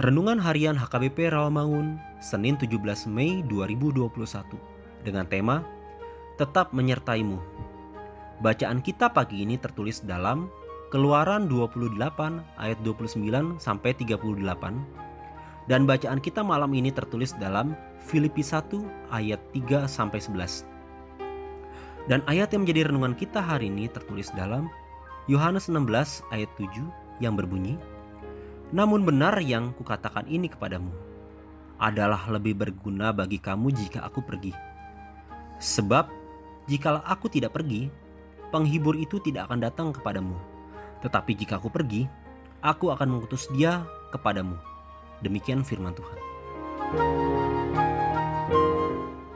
Renungan Harian HKBP Rawamangun, Senin 17 Mei 2021 dengan tema Tetap Menyertaimu. Bacaan kita pagi ini tertulis dalam Keluaran 28 ayat 29 sampai 38 dan bacaan kita malam ini tertulis dalam Filipi 1 ayat 3 sampai 11. Dan ayat yang menjadi renungan kita hari ini tertulis dalam Yohanes 16 ayat 7 yang berbunyi namun benar yang kukatakan ini kepadamu adalah lebih berguna bagi kamu jika aku pergi. Sebab jikalau aku tidak pergi, penghibur itu tidak akan datang kepadamu. Tetapi jika aku pergi, aku akan mengutus dia kepadamu. Demikian firman Tuhan.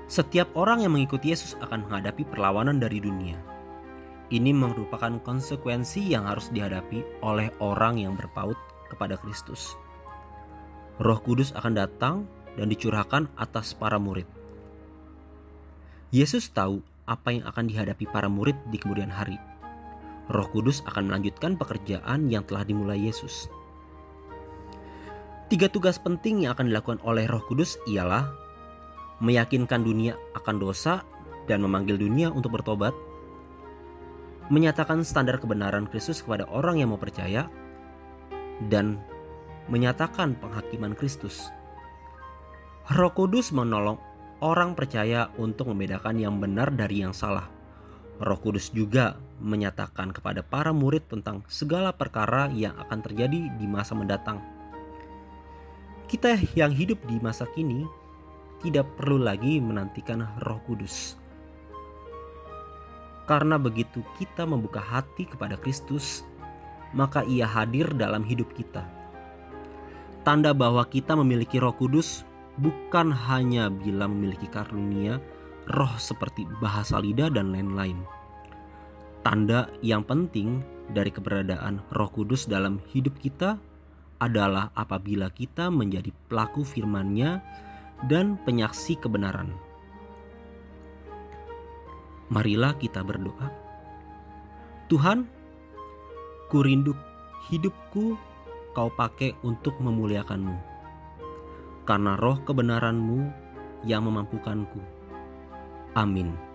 Setiap orang yang mengikuti Yesus akan menghadapi perlawanan dari dunia. Ini merupakan konsekuensi yang harus dihadapi oleh orang yang berpaut kepada Kristus. Roh Kudus akan datang dan dicurahkan atas para murid. Yesus tahu apa yang akan dihadapi para murid di kemudian hari. Roh Kudus akan melanjutkan pekerjaan yang telah dimulai Yesus. Tiga tugas penting yang akan dilakukan oleh Roh Kudus ialah meyakinkan dunia akan dosa dan memanggil dunia untuk bertobat, menyatakan standar kebenaran Kristus kepada orang yang mau percaya, dan menyatakan penghakiman Kristus. Roh Kudus menolong orang percaya untuk membedakan yang benar dari yang salah. Roh Kudus juga menyatakan kepada para murid tentang segala perkara yang akan terjadi di masa mendatang. Kita yang hidup di masa kini tidak perlu lagi menantikan Roh Kudus. Karena begitu kita membuka hati kepada Kristus, maka ia hadir dalam hidup kita. Tanda bahwa kita memiliki Roh Kudus bukan hanya bila memiliki karunia roh seperti bahasa lidah dan lain-lain. Tanda yang penting dari keberadaan Roh Kudus dalam hidup kita adalah apabila kita menjadi pelaku firman-Nya dan penyaksi kebenaran. Marilah kita berdoa. Tuhan, Kurinduk hidupku kau pakai untuk memuliakanmu. Karena roh kebenaranmu yang memampukanku. Amin.